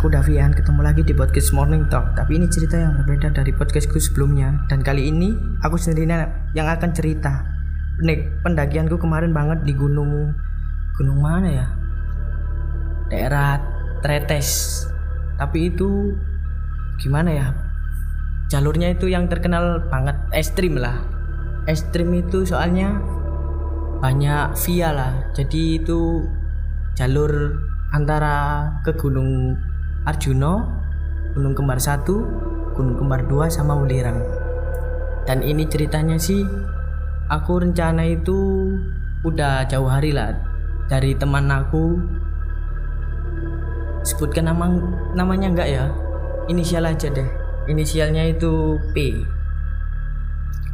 aku Davian ketemu lagi di podcast Morning Talk. Tapi ini cerita yang berbeda dari podcastku sebelumnya. Dan kali ini aku sendirian yang akan cerita. Nek, pendakianku kemarin banget di gunung. Gunung mana ya? Daerah Tretes. Tapi itu gimana ya? Jalurnya itu yang terkenal banget. Ekstrim lah. Ekstrim itu soalnya banyak via lah. Jadi itu jalur antara ke Gunung Arjuno, Gunung Kembar 1, Gunung Kembar 2 sama Welirang. Dan ini ceritanya sih aku rencana itu udah jauh hari lah dari teman aku. Sebutkan nama namanya enggak ya? Inisial aja deh. Inisialnya itu P.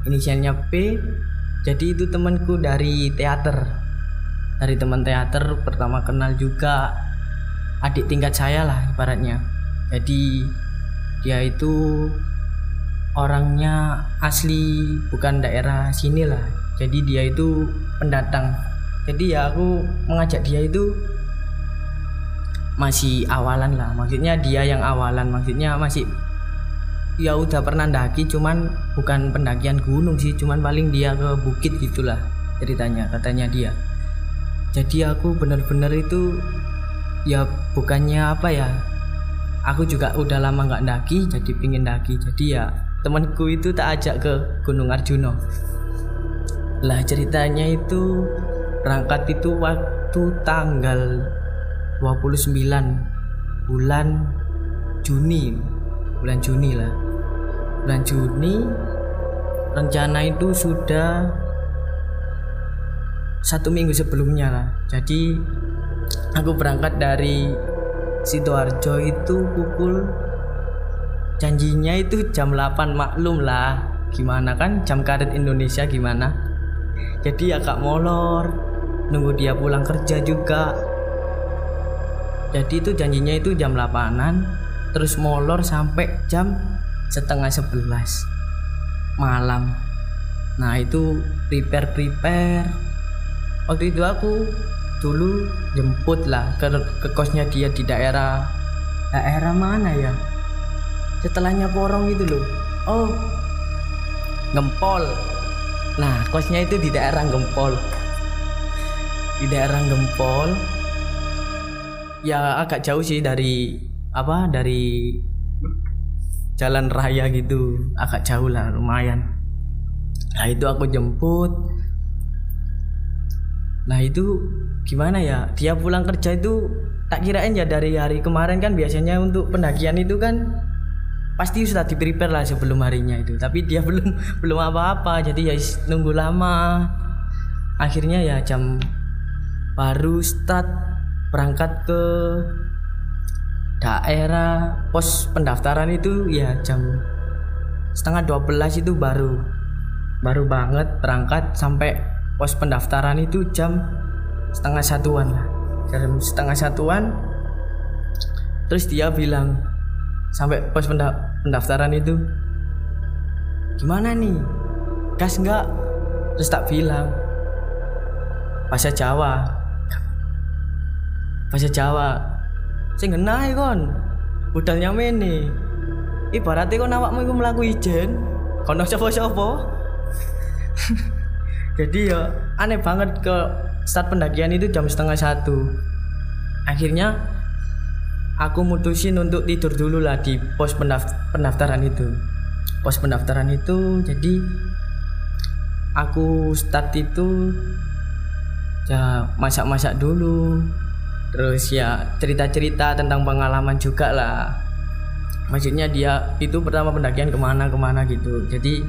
Inisialnya P jadi itu temanku dari teater. Dari teman teater pertama kenal juga adik tingkat saya lah ibaratnya. Jadi dia itu orangnya asli bukan daerah sini lah. Jadi dia itu pendatang. Jadi ya aku mengajak dia itu masih awalan lah. Maksudnya dia yang awalan. Maksudnya masih ya udah pernah daki cuman bukan pendakian gunung sih. Cuman paling dia ke bukit gitulah ceritanya katanya dia. Jadi aku bener-bener itu ya bukannya apa ya? Aku juga udah lama nggak daki jadi pingin daki. Jadi ya temanku itu tak ajak ke Gunung Arjuno lah ceritanya itu berangkat itu waktu tanggal 29 bulan Juni. Bulan Juni lah. Bulan Juni rencana itu sudah satu minggu sebelumnya lah. Jadi aku berangkat dari Sidoarjo itu pukul janjinya itu jam 8 maklum lah. Gimana kan? Jam karet Indonesia gimana? Jadi agak molor nunggu dia pulang kerja juga. Jadi itu janjinya itu jam 8an terus molor sampai jam setengah 11 malam. Nah itu prepare prepare waktu itu aku dulu jemput lah ke, ke kosnya dia di daerah daerah mana ya? Setelahnya porong itu loh. Oh gempol. Nah kosnya itu di daerah gempol. Di daerah gempol. Ya agak jauh sih dari apa dari jalan raya gitu. Agak jauh lah lumayan. Nah itu aku jemput. Nah itu gimana ya? Dia pulang kerja itu tak kirain ya dari hari kemarin kan biasanya untuk pendakian itu kan pasti sudah di prepare lah sebelum harinya itu. Tapi dia belum belum apa-apa. Jadi ya nunggu lama. Akhirnya ya jam baru start berangkat ke daerah pos pendaftaran itu ya jam setengah 12 itu baru baru banget berangkat sampai pos pendaftaran itu jam setengah satuan lah. Jam setengah satuan terus dia bilang sampai pos pendaftaran itu gimana nih? Gas enggak terus tak bilang bahasa Jawa. Bahasa Jawa? Saya ngenai kon. Budalnya mene. Ibaratnya kon awakmu iku melaku ijen. Kono sopo-sopo jadi ya aneh banget ke start pendakian itu jam setengah satu. Akhirnya aku mutusin untuk tidur dulu lah di pos pendaftaran itu. Pos pendaftaran itu jadi aku start itu ya masak-masak dulu. Terus ya cerita-cerita tentang pengalaman juga lah. Maksudnya dia itu pertama pendakian ke mana ke mana gitu. Jadi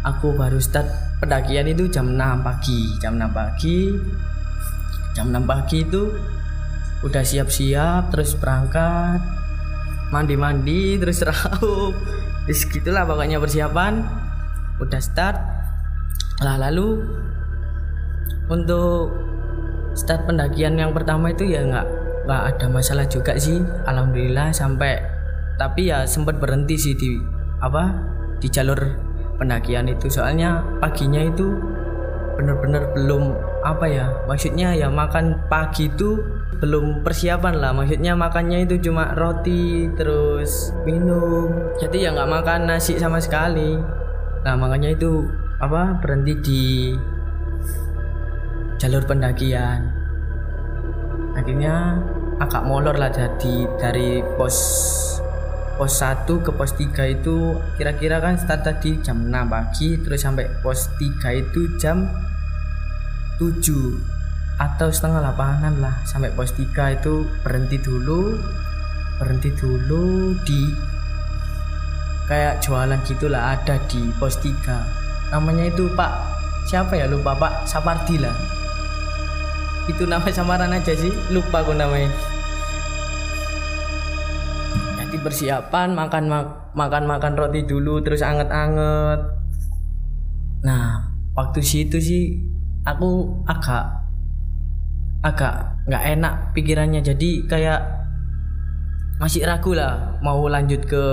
aku baru start pendakian itu jam 6 pagi. Jam 6 pagi. Jam 6 pagi itu udah siap-siap terus berangkat. Mandi-mandi terus raup. Terus gitulah pokoknya persiapan. Udah start. Lah lalu untuk start pendakian yang pertama itu ya nggak nggak ada masalah juga sih. Alhamdulillah sampai tapi ya sempat berhenti sih di apa di jalur pendakian itu. Soalnya paginya itu bener-bener belum apa ya maksudnya ya makan pagi itu belum persiapan lah. Maksudnya makannya itu cuma roti terus minum. Jadi ya nggak makan nasi sama sekali. Nah makanya itu apa berhenti di jalur pendakian. Akhirnya agak molor lah jadi dari pos pos 1 ke pos 3 itu kira-kira kan start tadi jam 6 pagi terus sampai pos 3 itu jam 7 atau setengah lapangan lah. Sampai pos 3 itu berhenti dulu berhenti dulu di kayak jualan gitulah ada di pos 3 namanya itu Pak siapa ya? Lupa Pak Sapardi lah. Itu nama samaran aja sih. Lupa aku namanya persiapan makan mak makan makan roti dulu terus anget-anget. Nah waktu situ sih aku agak agak nggak enak pikirannya. Jadi kayak masih ragu lah mau lanjut ke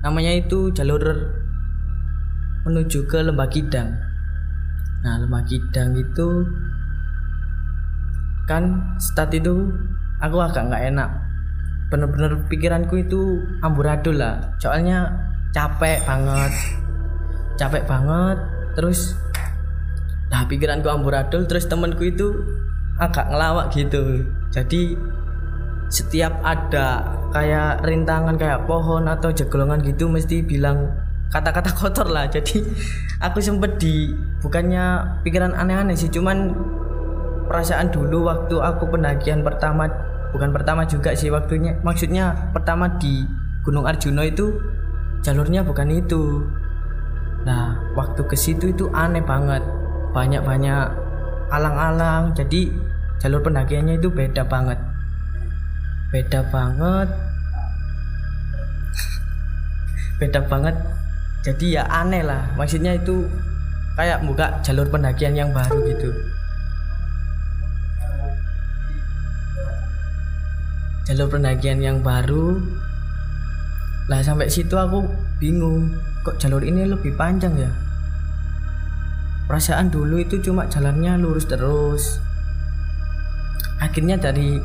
namanya itu jalur menuju ke lembah kidang. Nah lembah kidang itu kan start itu aku agak nggak enak bener-bener pikiranku itu amburadul lah. Soalnya capek banget. Capek banget terus nah pikiranku amburadul terus temanku itu agak ngelawak gitu. Jadi setiap ada kayak rintangan kayak pohon atau jeglongan gitu mesti bilang kata-kata kotor lah. Jadi aku sempet di bukannya pikiran aneh-aneh sih cuman perasaan dulu waktu aku pendakian pertama bukan pertama juga sih waktunya. Maksudnya pertama di Gunung Arjuna itu jalurnya bukan itu. Nah waktu ke situ itu aneh banget. Banyak-banyak alang-alang. Jadi jalur pendakiannya itu beda banget. Beda banget. Beda banget. Jadi ya aneh lah. Maksudnya itu kayak buka jalur pendakian yang baru gitu jalur pendakian yang baru. Lah sampai situ aku bingung kok jalur ini lebih panjang ya? Perasaan dulu itu cuma jalannya lurus terus. Akhirnya dari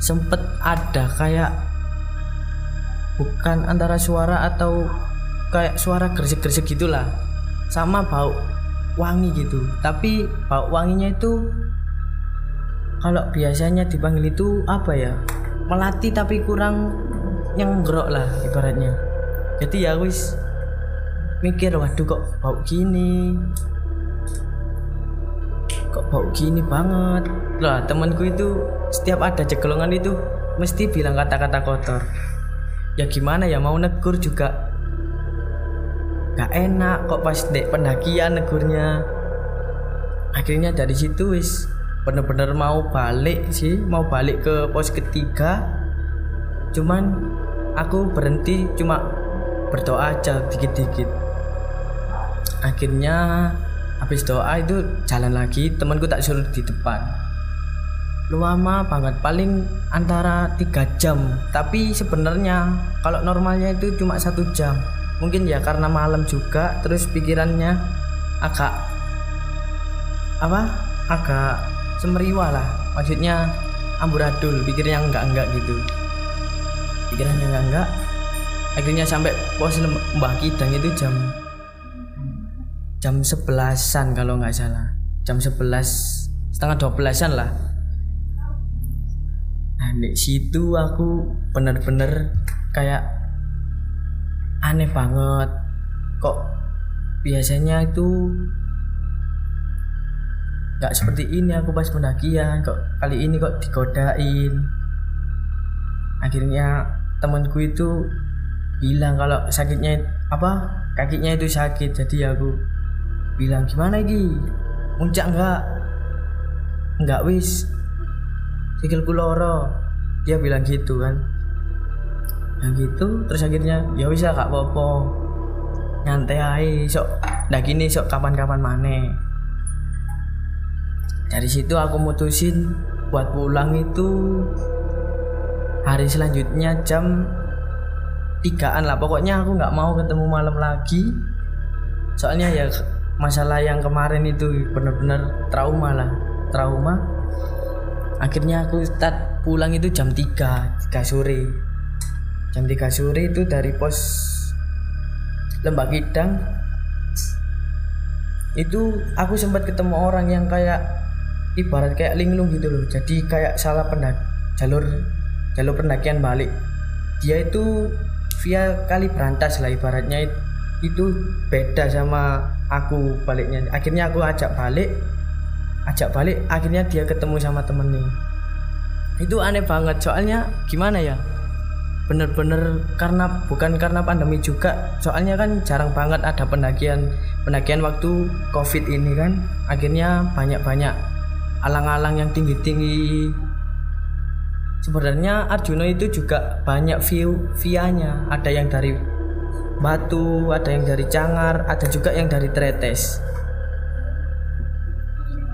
sempet ada kayak bukan antara suara atau kayak suara gresik-gresik gitulah. Sama bau wangi gitu. Tapi bau wanginya itu kalau biasanya dipanggil itu apa ya? Melati tapi kurang nyenggrok lah ibaratnya. Jadi ya wis mikir waduh kok bau gini? Kok bau gini banget? Lah temanku itu setiap ada jegelongan itu mesti bilang kata-kata kotor. Ya gimana ya mau negur juga gak enak kok pas dek pendakian negurnya? Akhirnya dari situ wis bener-bener mau balik sih mau balik ke pos ketiga. Cuman aku berhenti cuma berdoa aja dikit-dikit. Akhirnya habis doa itu jalan lagi temanku tak suruh di depan. Lama banget paling antara tiga jam. Tapi sebenarnya kalau normalnya itu cuma satu jam. Mungkin ya karena malam juga terus pikirannya agak apa agak semeriwa lah. Maksudnya amburadul pikirnya enggak enggak gitu. Pikirannya enggak enggak akhirnya sampai pos Mbah Kidang itu jam jam sebelasan kalau nggak salah. Jam sebelas setengah dua belasan lah. Nah di situ aku bener-bener kayak aneh banget. Kok biasanya itu nggak seperti ini aku pas pendakian kok kali ini kok digodain. Akhirnya temanku itu bilang kalau sakitnya apa kakinya itu sakit. Jadi aku bilang gimana iki? Muncak enggak enggak wis. Sikilku loro dia bilang gitu kan. Yang gitu terus akhirnya ya wis ya kak popo nyantai aja sok nah gini sok kapan-kapan mana dari situ aku mutusin buat pulang itu hari selanjutnya jam tigaan lah. Pokoknya aku nggak mau ketemu malam lagi. Soalnya ya masalah yang kemarin itu benar-benar trauma lah trauma. Akhirnya aku start pulang itu jam 3 3 sore. Jam 3 sore itu dari pos Lembak Kidang. Itu aku sempat ketemu orang yang kayak ibarat kayak linglung gitu loh. Jadi kayak salah pendak jalur jalur pendakian balik. Dia itu via kali berantas lah ibaratnya. Itu beda sama aku baliknya. Akhirnya aku ajak balik ajak balik akhirnya dia ketemu sama temennya. Itu aneh banget. Soalnya gimana ya? Bener-bener karena bukan karena pandemi juga. Soalnya kan jarang banget ada pendakian pendakian waktu covid ini kan. Akhirnya banyak-banyak alang-alang yang tinggi-tinggi. Sebenarnya Arjuna itu juga banyak view vianya ada yang dari batu ada yang dari cangar ada juga yang dari tretes.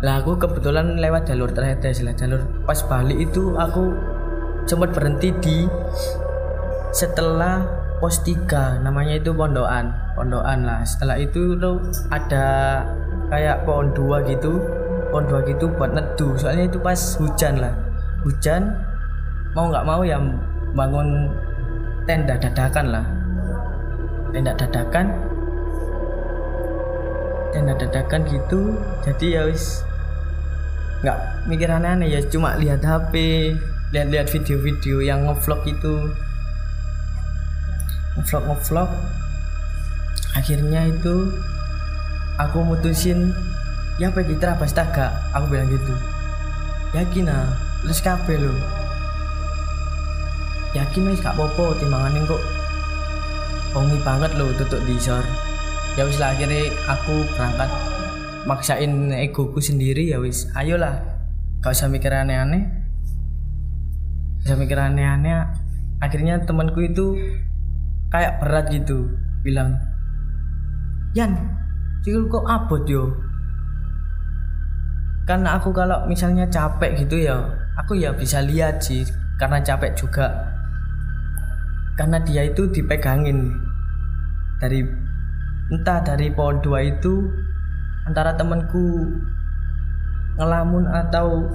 Lah aku kebetulan lewat jalur tretes lah. Jalur pas balik itu aku sempat berhenti di setelah pos 3 namanya itu pondokan pondokan lah. Setelah itu tuh ada kayak pohon dua gitu pohon dua gitu buat nedu. Soalnya itu pas hujan lah. Hujan mau nggak mau ya bangun tenda dadakan lah. Tenda dadakan. Tenda dadakan gitu. Jadi ya wis nggak mikir aneh-aneh ya. Cuma lihat HP lihat-lihat video-video yang ngevlog itu. Ngevlog ngevlog. Akhirnya itu aku mutusin ya pergi terabas taga aku bilang gitu. Yakin ah? Terus kabel lo yakin wis gak popo timbangan kok bongi banget lo tutup di sor ya wis lah akhirnya aku berangkat. Maksain egoku sendiri ya wis. Ayolah gak usah mikir aneh-aneh. Gak usah mikir aneh-aneh. Akhirnya temanku itu kayak berat gitu bilang Yan sikil kok abot yo karena aku kalau misalnya capek gitu ya aku ya bisa lihat sih karena capek juga. Karena dia itu dipegangin. Dari entah dari pohon dua itu antara temanku ngelamun atau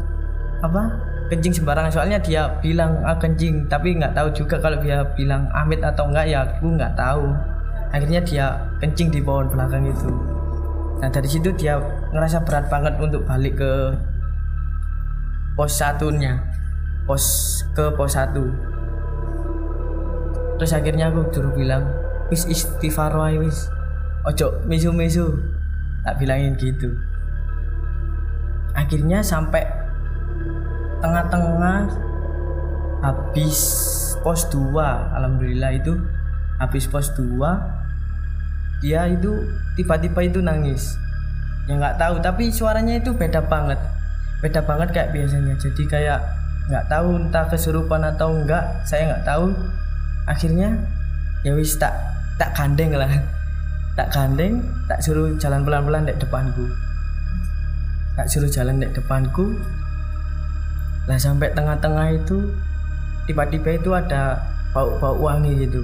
apa kencing sembarangan. Soalnya dia bilang ah kencing tapi nggak tahu juga kalau dia bilang amit atau enggak ya aku nggak tahu. Akhirnya dia kencing di pohon belakang itu. Nah dari situ dia ngerasa berat banget untuk balik ke pos satunya. Pos ke pos satu. Terus akhirnya aku dulu bilang wis istighfar wae wis. Ojo mesu mesu tak bilangin gitu. Akhirnya sampai tengah-tengah habis pos 2 alhamdulillah itu habis pos 2 dia itu tiba-tiba itu nangis ya nggak tahu tapi suaranya itu beda banget. Beda banget kayak biasanya. Jadi kayak nggak tahu entah kesurupan atau enggak saya nggak tahu. Akhirnya ya wis tak tak gandeng lah. Tak gandeng tak suruh jalan pelan-pelan di depanku. Tak suruh jalan di depanku. Lah sampai tengah-tengah itu tiba-tiba itu ada bau-bau wangi gitu.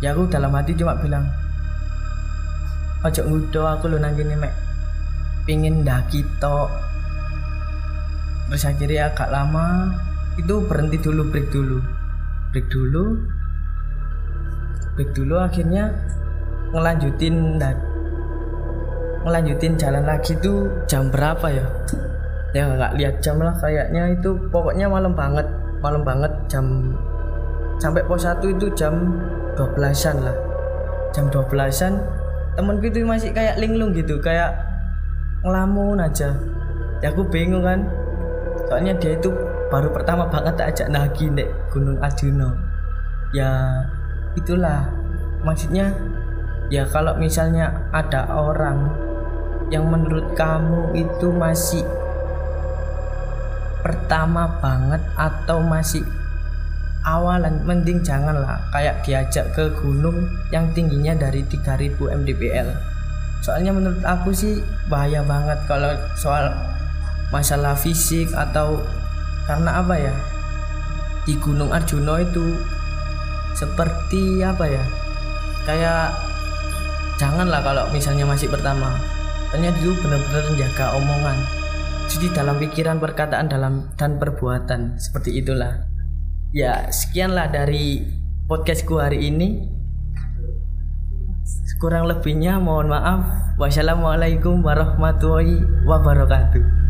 Ya aku dalam hati cuma bilang ojo ngudo aku lo nang mek. Pingin daki tok. Terus akhirnya agak lama itu berhenti dulu break dulu. Break dulu. Break dulu akhirnya ngelanjutin ngelanjutin jalan lagi tuh jam berapa ya? Ya nggak lihat jam lah kayaknya itu. Pokoknya malam banget malam banget jam sampai pos satu itu jam 12-an lah. Jam 12-an temenku itu masih kayak linglung gitu kayak ngelamun aja. Ya aku bingung kan. Soalnya dia itu baru pertama banget tak ajak lagi nek Gunung Arjuna ya itulah. Maksudnya ya kalau misalnya ada orang yang menurut kamu itu masih pertama banget atau masih awalan mending janganlah. Kayak diajak ke gunung yang tingginya dari 3000 mdpl soalnya menurut aku sih bahaya banget kalau soal masalah fisik atau karena apa ya? Di Gunung Arjuna itu seperti apa ya? Kayak janganlah kalau misalnya masih pertama. Ternyata itu benar-benar menjaga omongan. Jadi dalam pikiran perkataan dalam dan perbuatan seperti itulah ya sekianlah dari podcastku hari ini. Kurang lebihnya mohon maaf. Wassalamualaikum warahmatullahi wabarakatuh